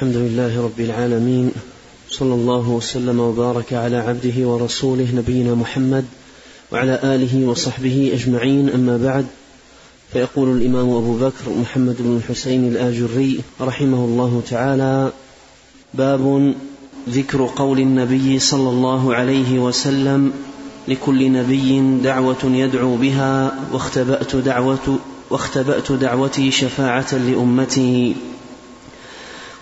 الحمد لله رب العالمين صلى الله وسلم وبارك على عبده ورسوله نبينا محمد وعلى آله وصحبه أجمعين أما بعد فيقول الإمام أبو بكر محمد بن الحسين الآجري رحمه الله تعالى باب ذكر قول النبي صلى الله عليه وسلم لكل نبي دعوة يدعو بها واختبأت دعوة واختبأت دعوتي شفاعة لأمتي.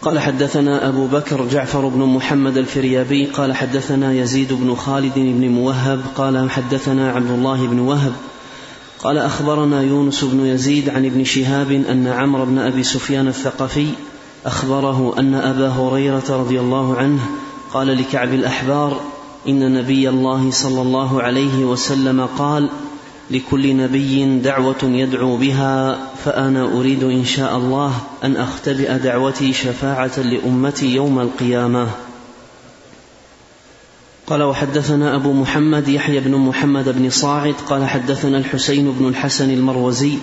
قال حدثنا أبو بكر جعفر بن محمد الفريابي قال حدثنا يزيد بن خالد بن موهب قال حدثنا عبد الله بن وهب قال أخبرنا يونس بن يزيد عن ابن شهاب أن عمرو بن أبي سفيان الثقفي أخبره أن أبا هريرة رضي الله عنه قال لكعب الأحبار إن نبي الله صلى الله عليه وسلم قال لكل نبي دعوة يدعو بها فأنا أريد إن شاء الله أن أختبئ دعوتي شفاعة لأمتي يوم القيامة. قال وحدثنا أبو محمد يحيى بن محمد بن صاعد قال حدثنا الحسين بن الحسن المروزي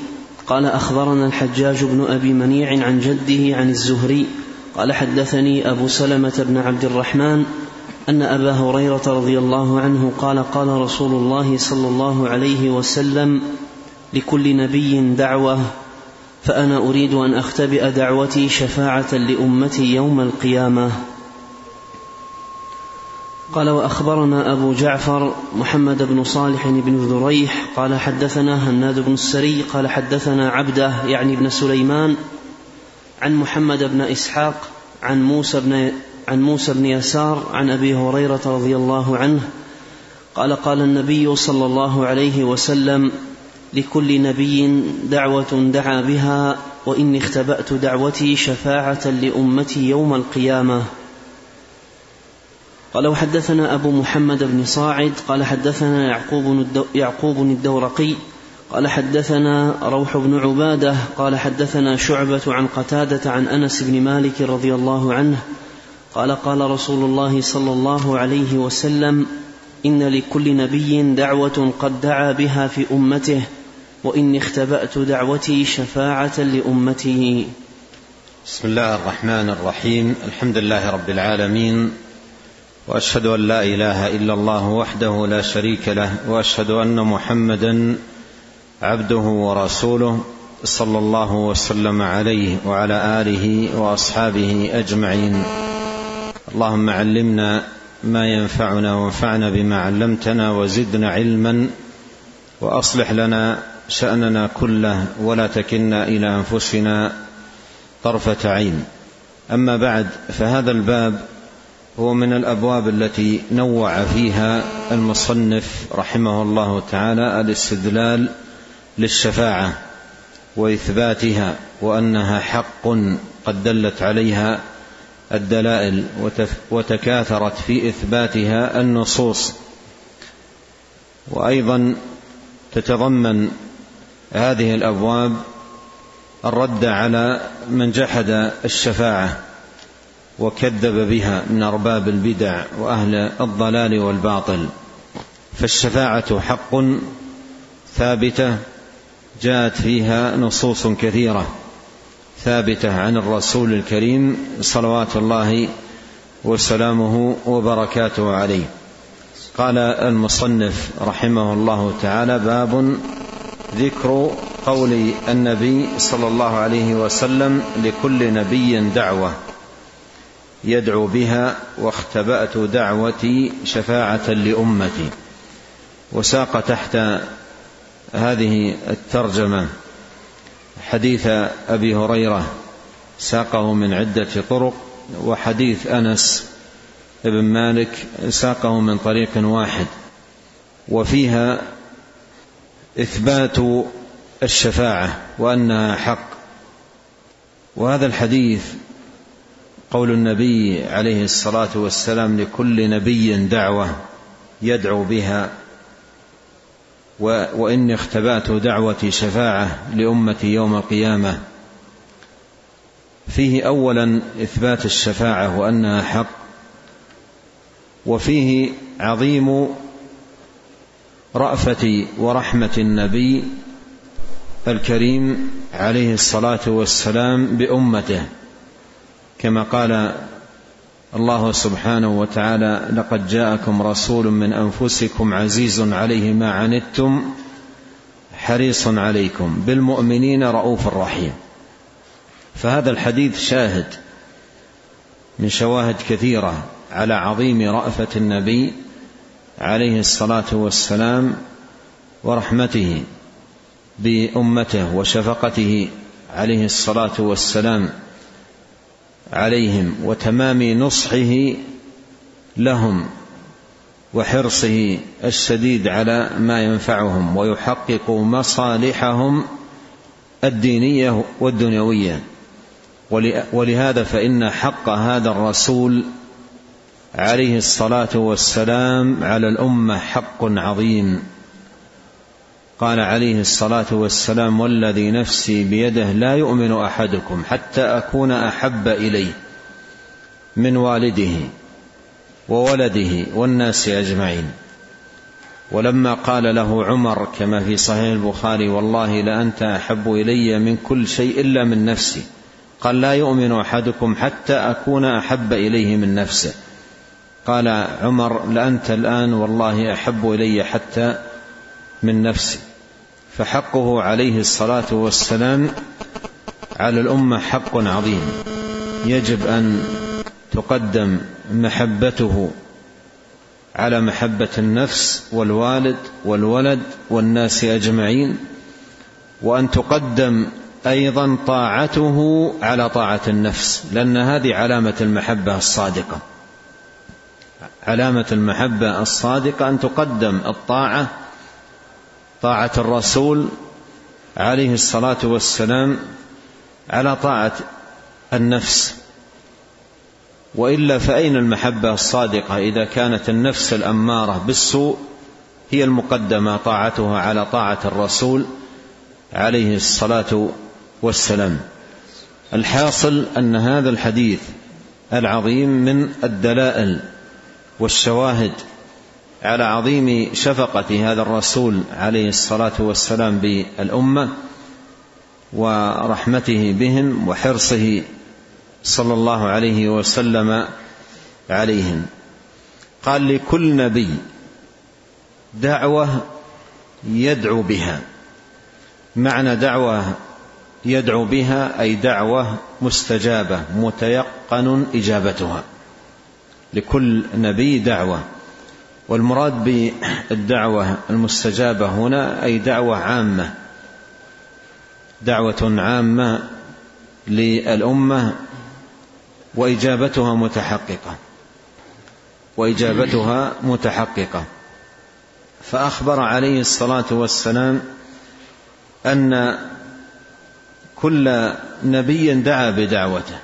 قال أخبرنا الحجاج بن أبي منيع عن جده عن الزهري قال حدثني أبو سلمة بن عبد الرحمن أن أبا هريرة رضي الله عنه قال قال رسول الله صلى الله عليه وسلم لكل نبي دعوة فأنا أريد أن أختبئ دعوتي شفاعة لأمتي يوم القيامة. قال وأخبرنا أبو جعفر محمد بن صالح بن ذريح قال حدثنا هناد بن السري قال حدثنا عبده يعني ابن سليمان عن محمد بن إسحاق عن موسى بن عن موسى بن يسار عن أبي هريرة رضي الله عنه قال قال النبي صلى الله عليه وسلم لكل نبي دعوة دعا بها وإني اختبأت دعوتي شفاعة لأمتي يوم القيامة. قال وحدثنا أبو محمد بن صاعد قال حدثنا يعقوب يعقوب الدورقي قال حدثنا روح بن عبادة قال حدثنا شعبة عن قتادة عن أنس بن مالك رضي الله عنه قال قال رسول الله صلى الله عليه وسلم إن لكل نبي دعوة قد دعا بها في أمته وإني اختبأت دعوتي شفاعة لأمته. بسم الله الرحمن الرحيم الحمد لله رب العالمين وأشهد أن لا إله إلا الله وحده لا شريك له وأشهد أن محمدا عبده ورسوله صلى الله وسلم عليه وعلى آله وأصحابه أجمعين. اللهم علمنا ما ينفعنا وانفعنا بما علمتنا وزدنا علما وأصلح لنا شأننا كله ولا تكلنا إلى أنفسنا طرفة عين. أما بعد فهذا الباب هو من الأبواب التي نوع فيها المصنف رحمه الله تعالى الاستدلال للشفاعة وإثباتها وأنها حق قد دلت عليها الدلائل وتكاثرت في إثباتها النصوص. وأيضا تتضمن هذه الأبواب الرد على من جحد الشفاعة وكذب بها من أرباب البدع وأهل الضلال والباطل. فالشفاعة حق ثابتة جاءت فيها نصوص كثيرة. ثابتة عن الرسول الكريم صلوات الله وسلامه وبركاته عليه. قال المصنف رحمه الله تعالى باب ذكر قول النبي صلى الله عليه وسلم لكل نبي دعوة يدعو بها واختبأت دعوتي شفاعة لأمتي. وساق تحت هذه الترجمة. حديث أبي هريرة ساقه من عدة طرق وحديث أنس بن مالك ساقه من طريق واحد وفيها إثبات الشفاعة وأنها حق. وهذا الحديث قول النبي عليه الصلاة والسلام لكل نبي دعوة يدعو بها. وإني اختبأت دعوتي شفاعة لأمتي يوم القيامة. فيه اولا إثبات الشفاعة وأنها حق وفيه عظيم رأفة ورحمة النبي الكريم عليه الصلاة والسلام بأمته كما قال الله سبحانه وتعالى لقد جاءكم رسول من أنفسكم عزيز عليه ما عنتم حريص عليكم بالمؤمنين رؤوف رحيم. فهذا الحديث شاهد من شواهد كثيرة على عظيم رأفة النبي عليه الصلاة والسلام ورحمته بأمته وشفقته عليه الصلاة والسلام. عليهم وتمام نصحه لهم وحرصه الشديد على ما ينفعهم ويحقق مصالحهم الدينية والدنيوية. ولهذا فإن حق هذا الرسول عليه الصلاة والسلام على الأمة حق عظيم. قال عليه الصلاة والسلام والذي نفسي بيده لا يؤمن أحدكم حتى أكون أحب إليه من والده وولده والناس أجمعين. ولما قال له عمر كما في صحيح البخاري والله لأنت أحب إلي من كل شيء إلا من نفسي. قال لا يؤمن أحدكم حتى أكون أحب إليه من نفسه. قال عمر لأنت الآن والله أحب إلي حتى من نفسي فحقه عليه الصلاة والسلام على الأمة حق عظيم. يجب أن تقدم محبته على محبة النفس والوالد والولد والناس أجمعين وأن تقدم أيضا طاعته على طاعة النفس لأن هذه علامة المحبة الصادقة. علامة المحبة الصادقة أن تقدم الطاعة طاعة الرسول عليه الصلاة والسلام على طاعة النفس. وإلا فأين المحبة الصادقة إذا كانت النفس الأمارة بالسوء هي المقدمة طاعتها على طاعة الرسول عليه الصلاة والسلام. الحاصل أن هذا الحديث العظيم من الدلائل والشواهد على عظيم شفقة هذا الرسول عليه الصلاة والسلام بالأمة ورحمته بهم وحرصه صلى الله عليه وسلم عليهم. قال لكل نبي دعوة يدعو بها. معنى دعوة يدعو بها أي دعوة مستجابة متيقن إجابتها. لكل نبي دعوة. والمراد بالدعوة المستجابة هنا أي دعوة عامة. دعوة عامة للأمة وإجابتها متحققة. وإجابتها متحققة. فأخبر عليه الصلاة والسلام أن كل نبي دعا بدعوته.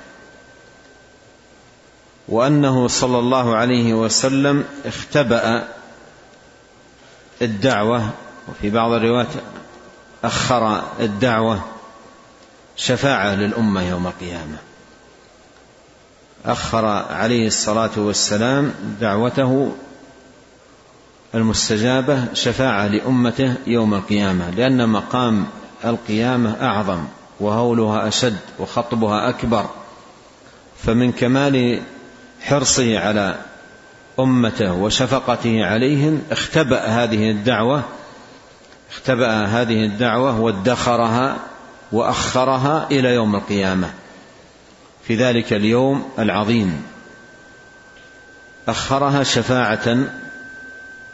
وأنه صلى الله عليه وسلم اختبأ الدعوة وفي بعض الروايات أخر الدعوة شفاعة للأمة يوم القيامة. أخر عليه الصلاة والسلام دعوته المستجابة شفاعة لأمته يوم القيامة لأن مقام القيامة أعظم وهولها أشد وخطبها أكبر. فمن كمال حرصه على أمته وشفقته عليهم اختبأ هذه الدعوة اختبأ هذه الدعوة وادخرها وأخرها إلى يوم القيامة. في ذلك اليوم العظيم. أخرها شفاعة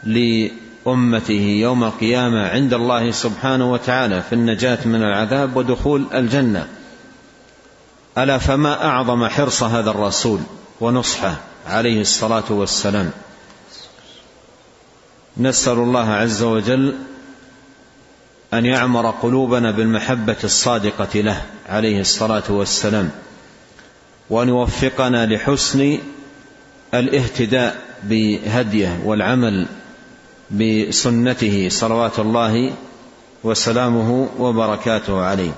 لأمته يوم القيامة عند الله سبحانه وتعالى في النجاة من العذاب ودخول الجنة. ألا فما أعظم حرص هذا الرسول؟ ونصحه عليه الصلاة والسلام. نسأل الله عز وجل أن يعمر قلوبنا بالمحبة الصادقة له عليه الصلاة والسلام وأن يوفقنا لحسن الاهتداء بهديه والعمل بسنته صلوات الله وسلامه وبركاته عليه.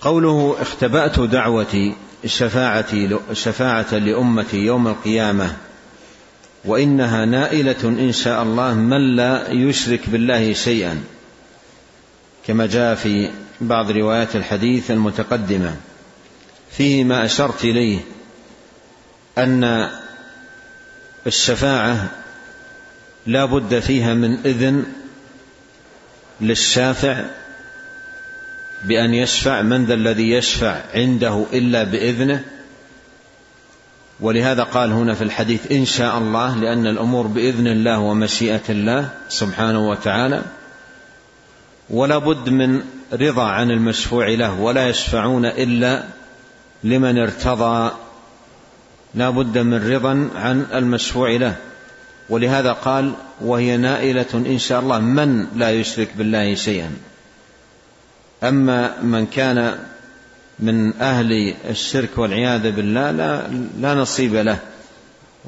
قوله اختبأت دعوتي الشفاعة شفاعة لأمتي يوم القيامة وإنها نائلة إن شاء الله من لا يشرك بالله شيئا كما جاء في بعض روايات الحديث المتقدمة. فيه ما أشرت إليه أن الشفاعة لا بد فيها من إذن للشافع بأن يشفع من ذا الذي يشفع عنده إلا بإذنه. ولهذا قال هنا في الحديث إن شاء الله لأن الأمور بإذن الله ومشيئة الله سبحانه وتعالى. ولا بد من رضا عن المشفوع له ولا يشفعون إلا لمن ارتضى. لا بد من رضا عن المشفوع له. ولهذا قال وهي نائلة إن شاء الله من لا يشرك بالله شيئا؟ أما من كان من أهل الشرك والعياذ بالله لا, لا نصيب له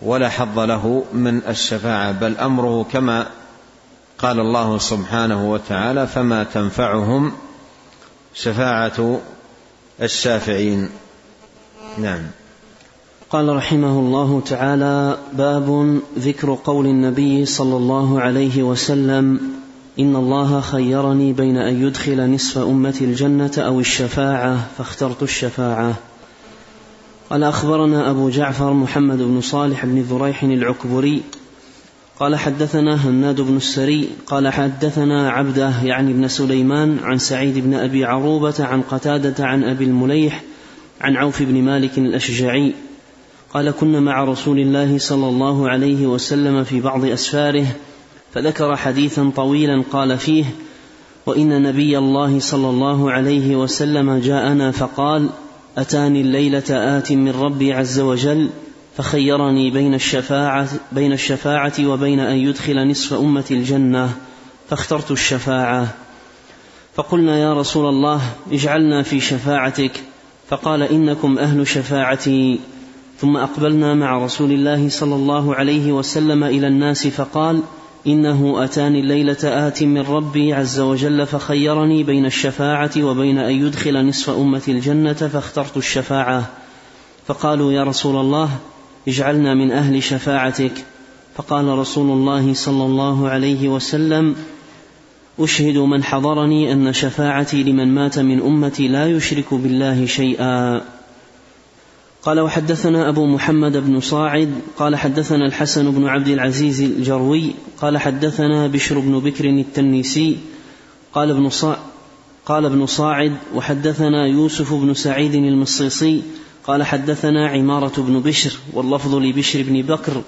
ولا حظ له من الشفاعة بل أمره كما قال الله سبحانه وتعالى فما تنفعهم شفاعة الشافعين. نعم. قال رحمه الله تعالى باب ذكر قول النبي صلى الله عليه وسلم إن الله خيرني بين أن يدخل نصف أمتي الجنة أو الشفاعة فاخترت الشفاعة. قال أخبرنا أبو جعفر محمد بن صالح بن ذريح العكبري قال حدثنا هناد بن السري قال حدثنا عبده يعني ابن سليمان عن سعيد بن أبي عروبة عن قتادة عن أبي المليح عن عوف بن مالك الأشجعي. قال كنا مع رسول الله صلى الله عليه وسلم في بعض أسفاره فذكر حديثا طويلا قال فيه وإن نبي الله صلى الله عليه وسلم جاءنا فقال أتاني الليلة آت من ربي عز وجل فخيرني بين الشفاعة بين الشفاعة وبين أن يدخل نصف أمة الجنة فاخترت الشفاعة. فقلنا يا رسول الله اجعلنا في شفاعتك فقال إنكم أهل شفاعتي. ثم أقبلنا مع رسول الله صلى الله عليه وسلم إلى الناس فقال إنه أتاني الليلة آت من ربي عز وجل فخيرني بين الشفاعة وبين أن يدخل نصف أمة الجنة فاخترت الشفاعة. فقالوا يا رسول الله اجعلنا من أهل شفاعتك. فقال رسول الله صلى الله عليه وسلم أشهد من حضرني أن شفاعتي لمن مات من أمتي لا يشرك بالله شيئا. قال وحدثنا أبو محمد بن صاعد قال حدثنا الحسن بن عبد العزيز الجروي قال حدثنا بشر بن بكر التنيسي قال ابن صاعد قال ابن صاعد وحدثنا يوسف بن سعيد المصيصي قال حدثنا عمارة بن بشر واللفظ لبشر بن بكر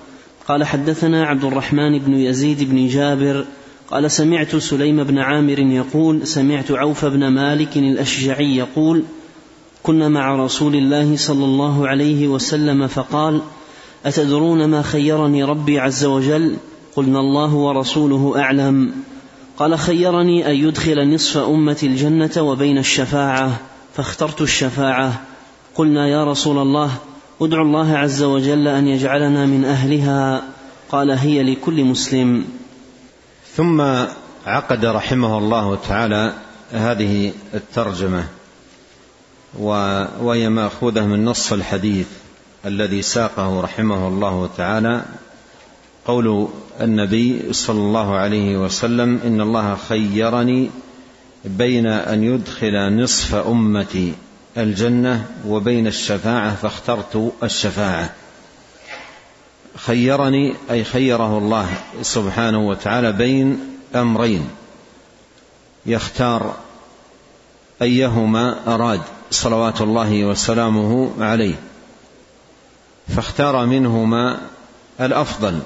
قال حدثنا عبد الرحمن بن يزيد بن جابر قال سمعت سليم بن عامر يقول سمعت عوف بن مالك الأشجعي يقول كنا مع رسول الله صلى الله عليه وسلم فقال أتدرون ما خيرني ربي عز وجل؟ قلنا الله ورسوله أعلم. قال خيرني أن يدخل نصف أمة الجنة وبين الشفاعة فاخترت الشفاعة. قلنا يا رسول الله ادعو الله عز وجل أن يجعلنا من أهلها. قال هي لكل مسلم. ثم عقد رحمه الله تعالى هذه الترجمة. وهي مأخوذة من نص الحديث الذي ساقه رحمه الله تعالى. قول النبي صلى الله عليه وسلم إن الله خيرني بين أن يدخل نصف أمتي الجنة وبين الشفاعة فاخترت الشفاعة. خيرني أي خيره الله سبحانه وتعالى بين أمرين يختار أيهما أراد صلوات الله وسلامه عليه فاختار منهما الأفضل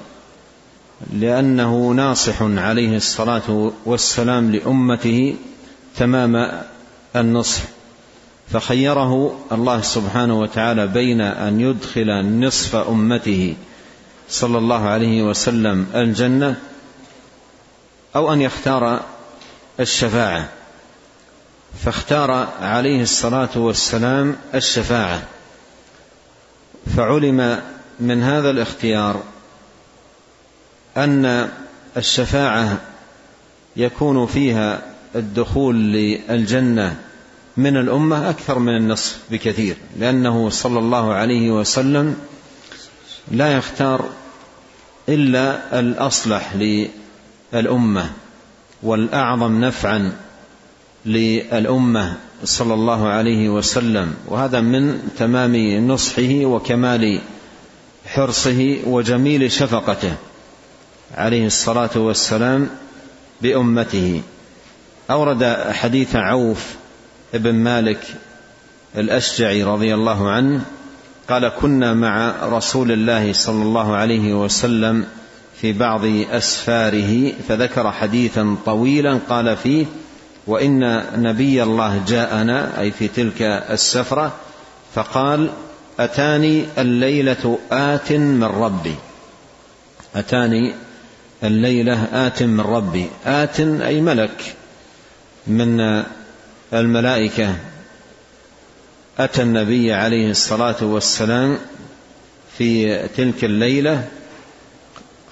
لأنه ناصح عليه الصلاة والسلام لأمته تمام النصح فخيره الله سبحانه وتعالى بين أن يدخل نصف أمته صلى الله عليه وسلم الجنة أو أن يختار الشفاعة. فاختار عليه الصلاة والسلام الشفاعة. فعلم من هذا الاختيار أن الشفاعة يكون فيها الدخول للجنة من الأمة أكثر من النصف بكثير لأنه صلى الله عليه وسلم لا يختار إلا الأصلح للأمة والأعظم نفعا للأمة صلى الله عليه وسلم وهذا من تمام نصحه وكمال حرصه وجميل شفقته عليه الصلاة والسلام بأمته. أورد حديث عوف بن مالك الأشجعي رضي الله عنه قال كنا مع رسول الله صلى الله عليه وسلم في بعض أسفاره فذكر حديثا طويلا قال فيه وإن نبي الله جاءنا أي في تلك السفرة فقال أتاني الليلة آت من ربي. أتاني الليلة آت من ربي. آت أي ملك من الملائكة. أتى النبي عليه الصلاة والسلام في تلك الليلة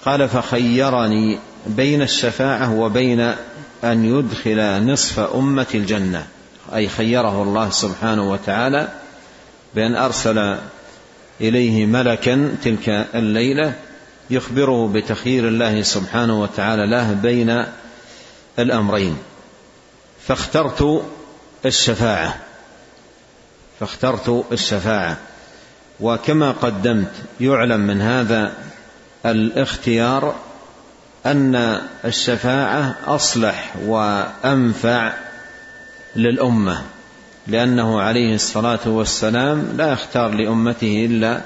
قال فخيرني بين الشفاعة وبين أن يدخل نصف أمة الجنة أي خيره الله سبحانه وتعالى بأن أرسل إليه ملكا تلك الليلة يخبره بتخيير الله سبحانه وتعالى له بين الأمرين. فاخترت الشفاعة فاخترت الشفاعة. وكما قدمت يعلم من هذا الاختيار أن الشفاعة أصلح وأنفع للأمة لأنه عليه الصلاة والسلام لا يختار لأمته إلا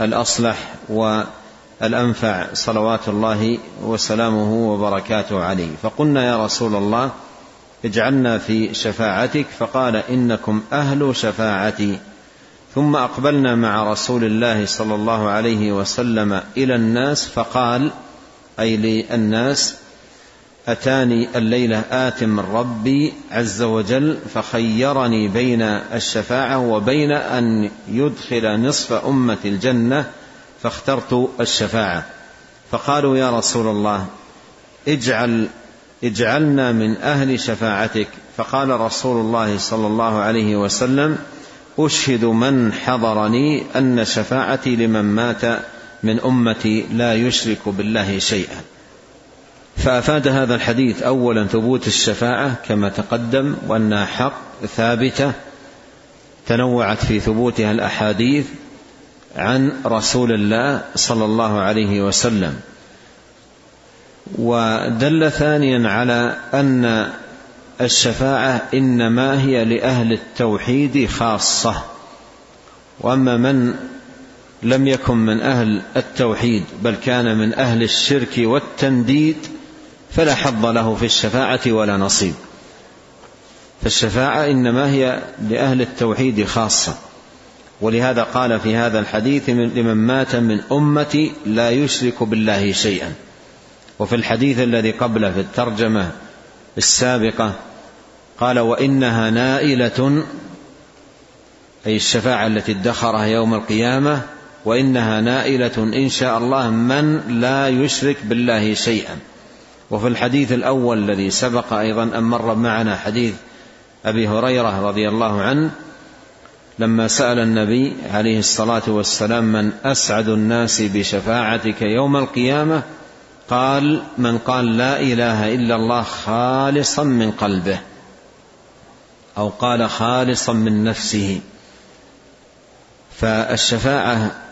الأصلح والأنفع صلوات الله وسلامه وبركاته عليه. فقلنا يا رسول الله اجعلنا في شفاعتك فقال إنكم أهل شفاعتي. ثم أقبلنا مع رسول الله صلى الله عليه وسلم إلى الناس فقال أي للناس أتاني الليلة آت من ربي عز وجل فخيرني بين الشفاعة وبين أن يدخل نصف أمة الجنة فاخترت الشفاعة. فقالوا يا رسول الله اجعل اجعلنا من أهل شفاعتك. فقال رسول الله صلى الله عليه وسلم أشهد من حضرني أن شفاعتي لمن مات من أمتي لا يشرك بالله شيئا. فأفاد هذا الحديث اولا ثبوت الشفاعة كما تقدم وانها حق ثابتة تنوعت في ثبوتها الأحاديث عن رسول الله صلى الله عليه وسلم. ودل ثانيا على أن الشفاعة إنما هي لأهل التوحيد خاصة. وأما من لم يكن من أهل التوحيد بل كان من أهل الشرك والتنديد فلا حظ له في الشفاعة ولا نصيب. فالشفاعة إنما هي لأهل التوحيد خاصة. ولهذا قال في هذا الحديث لمن مات من امتي لا يشرك بالله شيئا. وفي الحديث الذي قبله في الترجمة السابقة قال وإنها نائلة أي الشفاعة التي ادخرها يوم القيامة وإنها نائلة إن شاء الله من لا يشرك بالله شيئا. وفي الحديث الأول الذي سبق أيضا أن مر معنا حديث أبي هريرة رضي الله عنه لما سأل النبي عليه الصلاة والسلام من أسعد الناس بشفاعتك يوم القيامة قال من قال لا إله إلا الله خالصا من قلبه أو قال خالصا من نفسه. فالشفاعة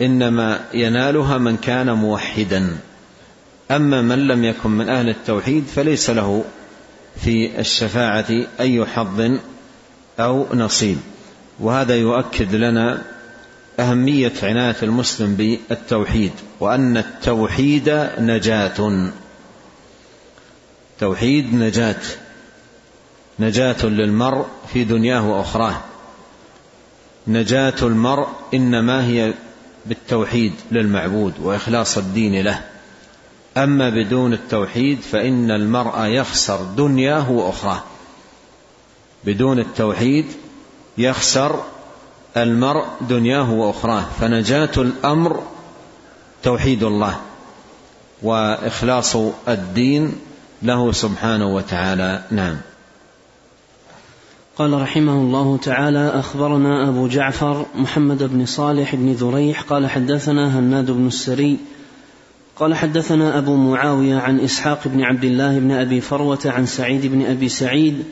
إنما ينالها من كان موحدا. أما من لم يكن من أهل التوحيد فليس له في الشفاعة أي حظ أو نصيب. وهذا يؤكد لنا أهمية عناية المسلم بالتوحيد وأن التوحيد نجاة. توحيد نجاة. نجاة للمرء في دنياه وأخراه. نجاة المرء إنما هي بالتوحيد للمعبود وإخلاص الدين له. أما بدون التوحيد فإن المرء يخسر دنياه واخراه بدون التوحيد يخسر المرء دنياه واخراه فنجاة الأمر توحيد الله وإخلاص الدين له سبحانه وتعالى. نعم. قال رحمه الله تعالى أخبرنا أبو جعفر محمد بن صالح بن ذريح قال حدثنا هناد بن السري قال حدثنا أبو معاوية عن إسحاق بن عبد الله بن أبي فروة عن سعيد بن أبي سعيد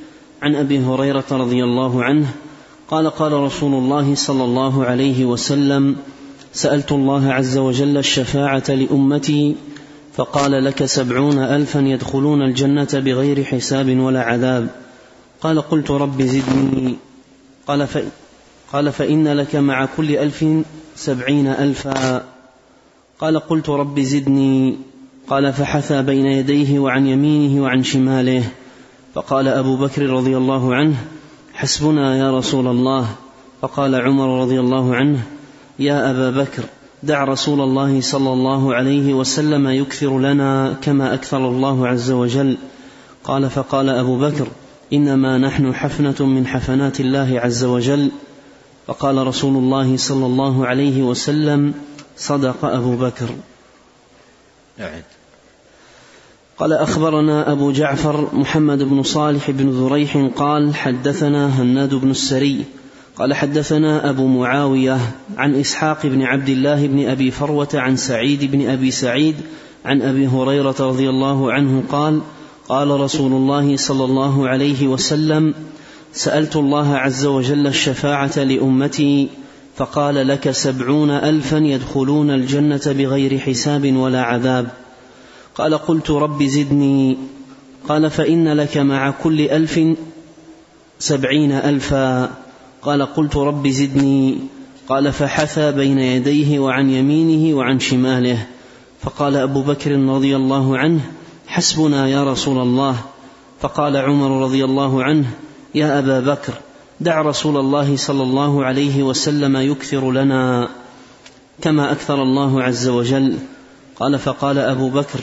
عن أبي هريرة رضي الله عنه قال قال رسول الله صلى الله عليه وسلم سألت الله عز وجل الشفاعة لأمتي فقال لك سبعون الفا يدخلون الجنة بغير حساب ولا عذاب. قال قلت رب زدني قال, ف... قال فإن لك مع كل ألف سبعين ألفا. قال قلت رب زدني. قال فحثى بين يديه وعن يمينه وعن شماله. فقال أبو بكر رضي الله عنه حسبنا يا رسول الله. فقال عمر رضي الله عنه يا أبا بكر دع رسول الله صلى الله عليه وسلم يكثر لنا كما أكثر الله عز وجل. قال فقال أبو بكر إنما نحن حفنة من حفنات الله عز وجل. فقال رسول الله صلى الله عليه وسلم صدق أبو بكر. أعد قال أخبرنا أبو جعفر محمد بن صالح بن ذريح قال حدثنا هناد بن السري. قال حدثنا أبو معاوية عن إسحاق بن عبد الله بن أبي فروة عن سعيد بن أبي سعيد عن أبي هريرة رضي الله عنه قال قال رسول الله صلى الله عليه وسلم سألت الله عز وجل الشفاعة لأمتي فقال لك سبعون ألفا يدخلون الجنة بغير حساب ولا عذاب. قال قلت رب زدني. قال فإن لك مع كل ألف سبعين ألفا. قال قلت رب زدني. قال فحثى بين يديه وعن يمينه وعن شماله. فقال أبو بكر رضي الله عنه حسبنا يا رسول الله. فقال عمر رضي الله عنه يا أبا بكر دع رسول الله صلى الله عليه وسلم يكثر لنا. كما أكثر الله عز وجل. قال فقال أبو بكر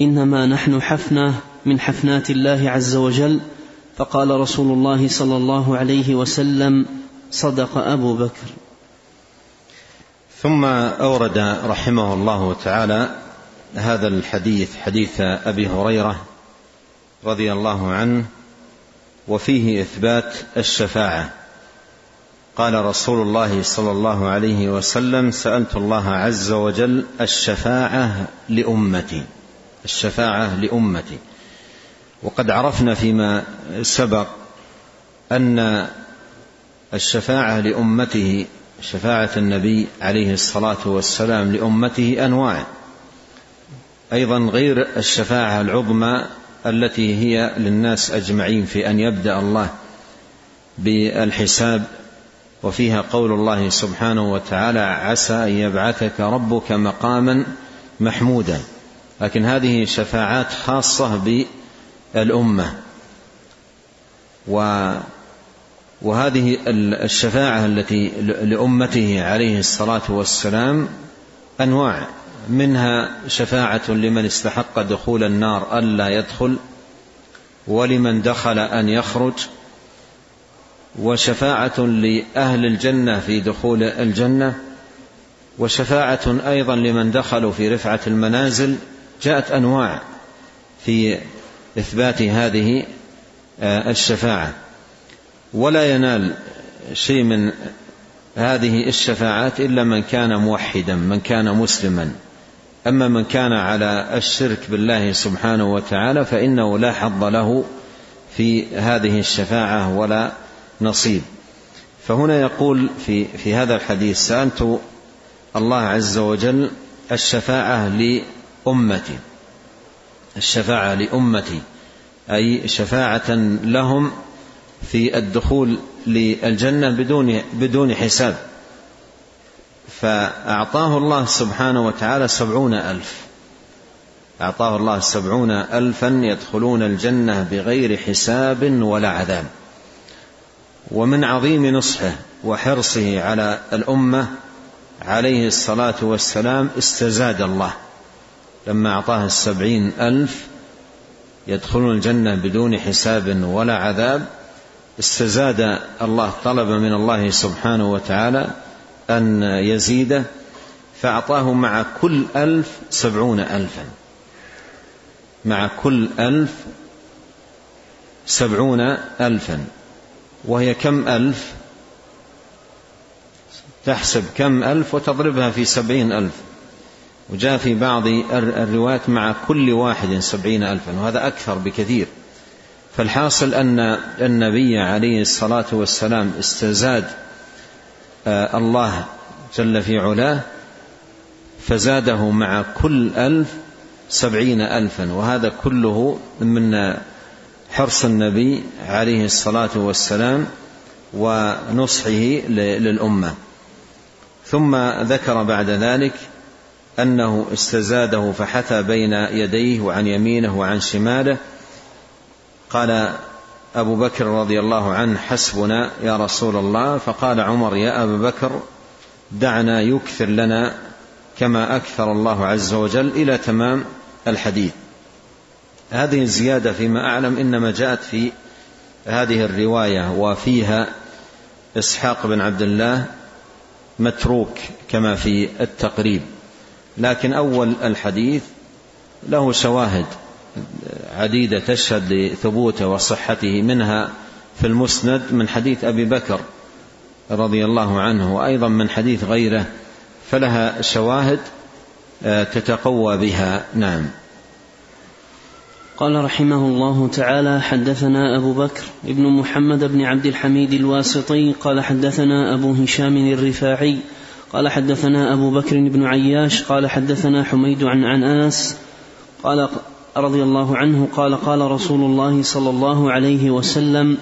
إنما نحن حفنة من حفنات الله عز وجل. فقال رسول الله صلى الله عليه وسلم صدق أبو بكر. ثم أورد رحمه الله تعالى هذا الحديث حديث أبي هريرة رضي الله عنه وفيه إثبات الشفاعة. قال رسول الله صلى الله عليه وسلم سألت الله عز وجل الشفاعة لأمتي الشفاعة لأمتي. وقد عرفنا فيما سبق أن الشفاعة لأمته شفاعة النبي عليه الصلاة والسلام لأمته أنواع. أيضا غير الشفاعة العظمى التي هي للناس أجمعين في أن يبدأ الله بالحساب وفيها قول الله سبحانه وتعالى عسى أن يبعثك ربك مقاما محمودا. لكن هذه شفاعات خاصة بالأمة. و وهذه الشفاعة التي لأمته عليه الصلاة والسلام أنواع. منها شفاعة لمن استحق دخول النار ألا يدخل ولمن دخل أن يخرج وشفاعة لأهل الجنة في دخول الجنة وشفاعة أيضا لمن دخلوا في رفعة المنازل جاءت أنواع في إثبات هذه آه، الشفاعة. ولا ينال شيء من هذه الشفاعات إلا من كان موحدا من كان مسلما. أما من كان على الشرك بالله سبحانه وتعالى فإنه لا حظ له في هذه الشفاعة ولا نصيب. فهنا يقول في في هذا الحديث سألت الله عز وجل الشفاعة لأمتي. الشفاعة لأمتي أي شفاعة لهم في الدخول للجنة بدون بدون حساب. فأعطاه الله سبحانه وتعالى سبعون ألف. أعطاه الله سبعون ألفا يدخلون الجنة بغير حساب ولا عذاب. ومن عظيم نصحه وحرصه على الأمة عليه الصلاة والسلام استزاد الله. لما أعطاه السبعين ألف يدخلون الجنة بدون حساب ولا عذاب استزاد الله طلب من الله سبحانه وتعالى أن يزيده فأعطاه مع كل ألف سبعون ألفا. مع كل ألف سبعون ألفا. وهي كم ألف؟ تحسب كم ألف وتضربها في سبعين ألف. وجاء في بعض الروايات مع كل واحد سبعين ألفا وهذا أكثر بكثير. فالحاصل أن النبي عليه الصلاة والسلام استزاد الله جل في علاه فزاده مع كل ألف سبعين ألفا وهذا كله من حرص النبي عليه الصلاة والسلام ونصحه للأمة. ثم ذكر بعد ذلك أنه استزاده فحثى بين يديه وعن يمينه وعن شماله قال أبو بكر رضي الله عنه حسبنا يا رسول الله فقال عمر يا أبا بكر دعنا يكثر لنا كما أكثر الله عز وجل إلى تمام الحديث. هذه الزيادة فيما أعلم إنما جاءت في هذه الرواية وفيها إسحاق بن عبد الله متروك كما في التقريب. لكن أول الحديث له شواهد. عديدة تشهد لثبوته وصحته منها في المسند من حديث أبي بكر رضي الله عنه وأيضا من حديث غيره فلها شواهد آه، تتقوى بها. نعم. قال رحمه الله تعالى حدثنا أبو بكر ابن محمد بن عبد الحميد الواسطي قال حدثنا أبو هشام الرفاعي قال حدثنا أبو بكر بن عياش قال حدثنا حميد عن عن أنس قال رضي الله عنه قال قال رسول الله صلى الله عليه وسلم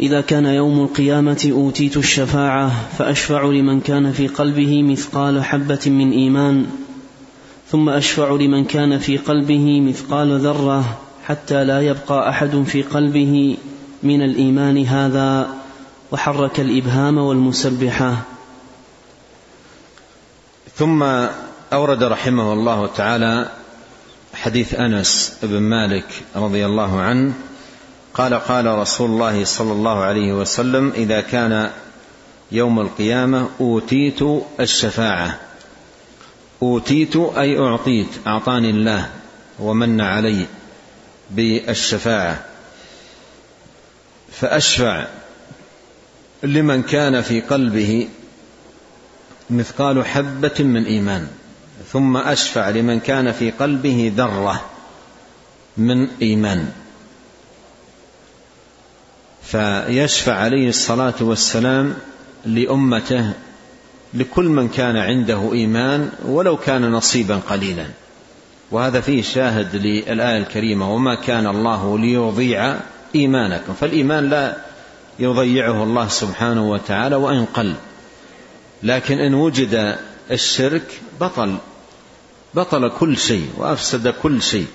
إذا كان يوم القيامة أوتيت الشفاعة فأشفع لمن كان في قلبه مثقال حبة من إيمان ثم أشفع لمن كان في قلبه مثقال ذرة حتى لا يبقى أحد في قلبه من الإيمان هذا وحرك الإبهام والمسبحة. ثم أورد رحمه الله تعالى حديث أنس بن مالك رضي الله عنه قال قال رسول الله صلى الله عليه وسلم إذا كان يوم القيامة أوتيت الشفاعة. أوتيت أي أعطيت أعطاني الله ومن علي بالشفاعة. فأشفع لمن كان في قلبه مثقال حبة من إيمان. ثم أشفع لمن كان في قلبه ذرة من إيمان. فيشفع عليه الصلاة والسلام لأمته لكل من كان عنده إيمان ولو كان نصيبا قليلا. وهذا فيه شاهد للآية الكريمة وما كان الله ليضيع إيمانكم. فالإيمان لا يضيعه الله سبحانه وتعالى وإن قل. لكن إن وجد الشرك بطل. بطل كل شيء وأفسد كل شيء.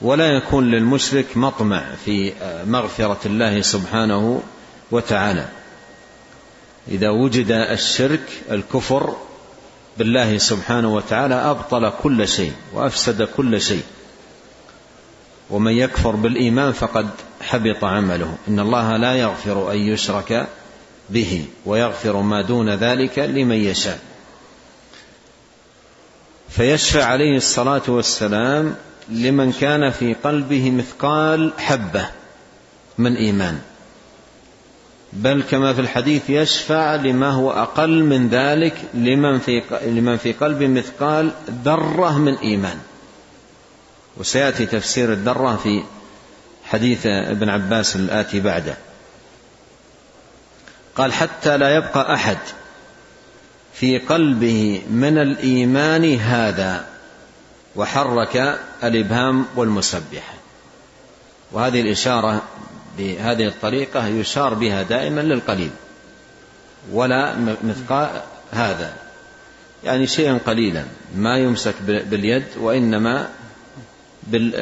ولا يكون للمشرك مطمع في مغفرة الله سبحانه وتعالى. إذا وجد الشرك الكفر بالله سبحانه وتعالى أبطل كل شيء وأفسد كل شيء. ومن يكفر بالإيمان فقد حبط عمله. إن الله لا يغفر أن يشرك به ويغفر ما دون ذلك لمن يشاء. فيشفع عليه الصلاة والسلام لمن كان في قلبه مثقال حبة من إيمان. بل كما في الحديث يشفع لما هو أقل من ذلك لمن في لمن في قلبه مثقال ذرة من إيمان. وسيأتي تفسير الذرة في حديث ابن عباس الآتي بعده. قال حتى لا يبقى أحد في قلبه من الإيمان هذا وحرك الإبهام والمسبحة وهذه الإشارة بهذه الطريقة يشار بها دائما للقليل ولا مثقال هذا. يعني شيئا قليلا ما يمسك باليد وإنما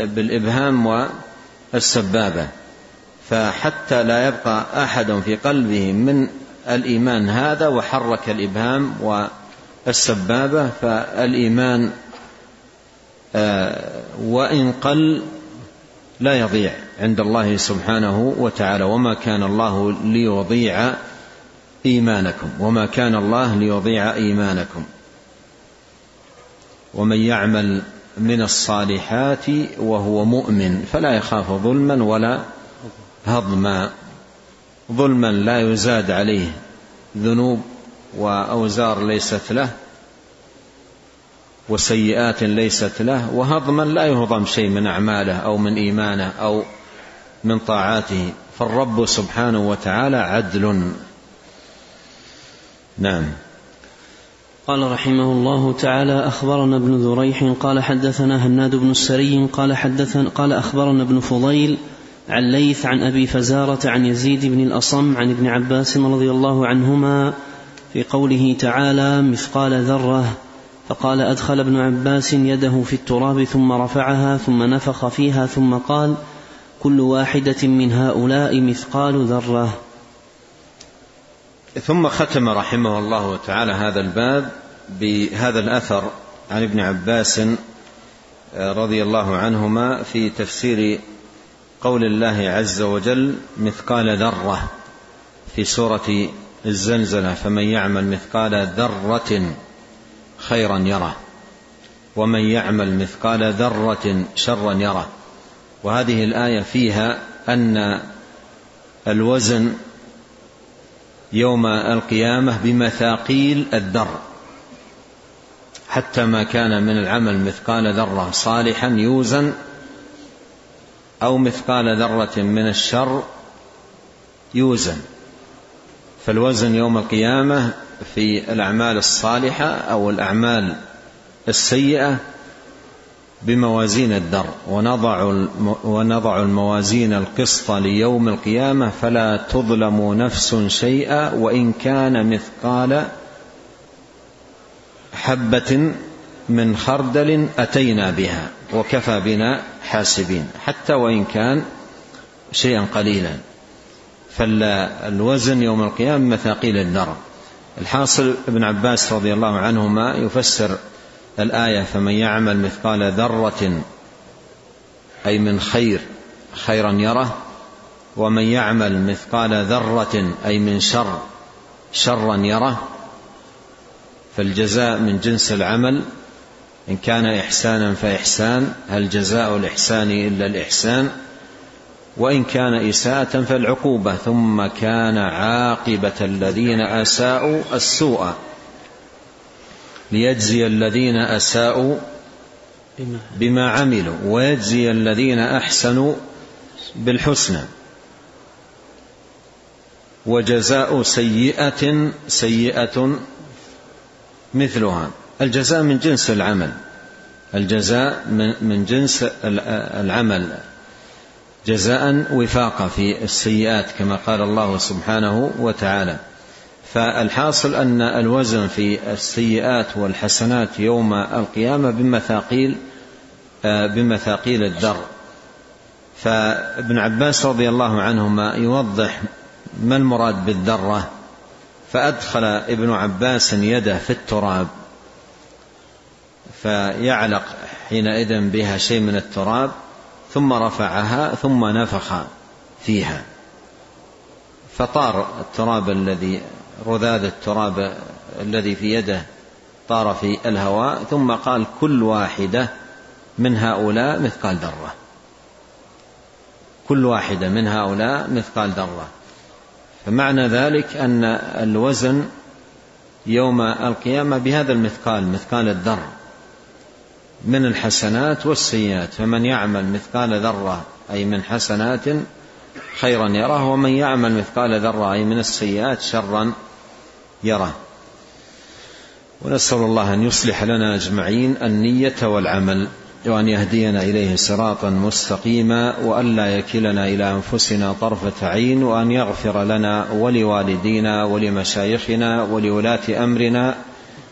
بالإبهام والسبابة. فحتى لا يبقى أحد في قلبه من الإيمان هذا وحرك الإبهام والسبابة فالإيمان آه، وإن قل لا يضيع عند الله سبحانه وتعالى. وما كان الله ليضيع إيمانكم وما كان الله ليضيع إيمانكم. ومن يعمل من الصالحات وهو مؤمن فلا يخاف ظلما ولا هضما. ظلما لا يزاد عليه ذنوب وأوزار ليست له وسيئات ليست له وهضما لا يهضم شيء من أعماله أو من إيمانه أو من طاعاته. فالرب سبحانه وتعالى عدل. نعم. قال رحمه الله تعالى أخبرنا ابن ذريح قال حدثنا هناد بن السري قال حدثنا قال أخبرنا ابن فضيل عن ليث عن أبي فزارة عن يزيد بن الأصم عن ابن عباس رضي الله عنهما في قوله تعالى مثقال ذرة فقال أدخل ابن عباس يده في التراب ثم رفعها ثم نفخ فيها ثم قال كل واحدة من هؤلاء مثقال ذرة ثم ختم رحمه الله تعالى هذا الباب بهذا الأثر عن ابن عباس رضي الله عنهما في تفسير قول الله عز وجل مثقال ذرة في سورة الزلزلة فمن يعمل مثقال ذرة خيرا يره ومن يعمل مثقال ذرة شرا يره. وهذه الآية فيها أن الوزن يوم القيامة بمثاقيل الذر حتى ما كان من العمل مثقال ذرة صالحا يوزن أو مثقال ذرة من الشر يوزن. فالوزن يوم القيامة في الأعمال الصالحة أو الأعمال السيئة بموازين الدر. ونضع ونضع الموازين القسط ليوم القيامة فلا تظلم نفس شيئا وإن كان مثقال حبة من خردل أتينا بها وكفى بنا حاسبين حتى وإن كان شيئا قليلا. فالوزن يوم القيامة مثاقيل الذر الحاصل ابن عباس رضي الله عنهما يفسر الآية فمن يعمل مثقال ذرة أي من خير خيرا يره. ومن يعمل مثقال ذرة أي من شر شرا يره. فالجزاء من جنس العمل إن كان إحسانا فإحسان هل جزاء الإحسان إلا الإحسان؟ وإن كان إساءة فالعقوبة ثم كان عاقبة الذين أساءوا السوء. ليجزي الذين أساءوا بما عملوا ويجزي الذين أحسنوا بالحسنى. وجزاء سيئة سيئة مثلها. الجزاء من جنس العمل. الجزاء من جنس العمل. جزاء وفاقا في السيئات كما قال الله سبحانه وتعالى. فالحاصل أن الوزن في السيئات والحسنات يوم القيامة بمثاقيل بمثاقيل الذر. فابن عباس رضي الله عنهما يوضح ما المراد بالذرة. فأدخل ابن عباس يده في التراب. فيعلق حينئذ بها شيء من التراب ثم رفعها ثم نفخ فيها. فطار التراب الذي رذاذ التراب الذي في يده طار في الهواء ثم قال كل واحدة من هؤلاء مثقال ذرة. كل واحدة من هؤلاء مثقال ذرة. فمعنى ذلك أن الوزن يوم القيامة بهذا المثقال مثقال الذر من الحسنات والسيئات فمن يعمل مثقال ذرة أي من حسنات خيرا يره ومن يعمل مثقال ذرة أي من السيئات شرا يره. ونسأل الله أن يصلح لنا أجمعين النية والعمل وأن يهدينا إليه صراطا مستقيما وأن لا يكلنا إلى أنفسنا طرفة عين وأن يغفر لنا ولوالدينا ولمشايخنا ولولاة أمرنا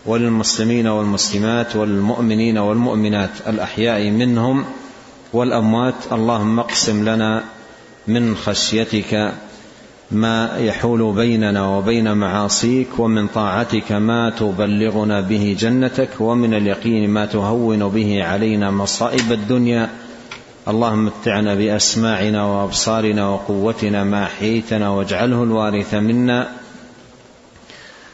وللمسلمين والمسلمات والمؤمنين والمؤمنات الأحياء منهم والأموات. اللهم اقسم لنا من خشيتك ما يحول بيننا وبين معاصيك ومن طاعتك ما تبلغنا به جنتك ومن اليقين ما تهون به علينا مصائب الدنيا. اللهم متعنا بأسماعنا وأبصارنا وقوتنا ما احييتنا واجعله الوارث منا.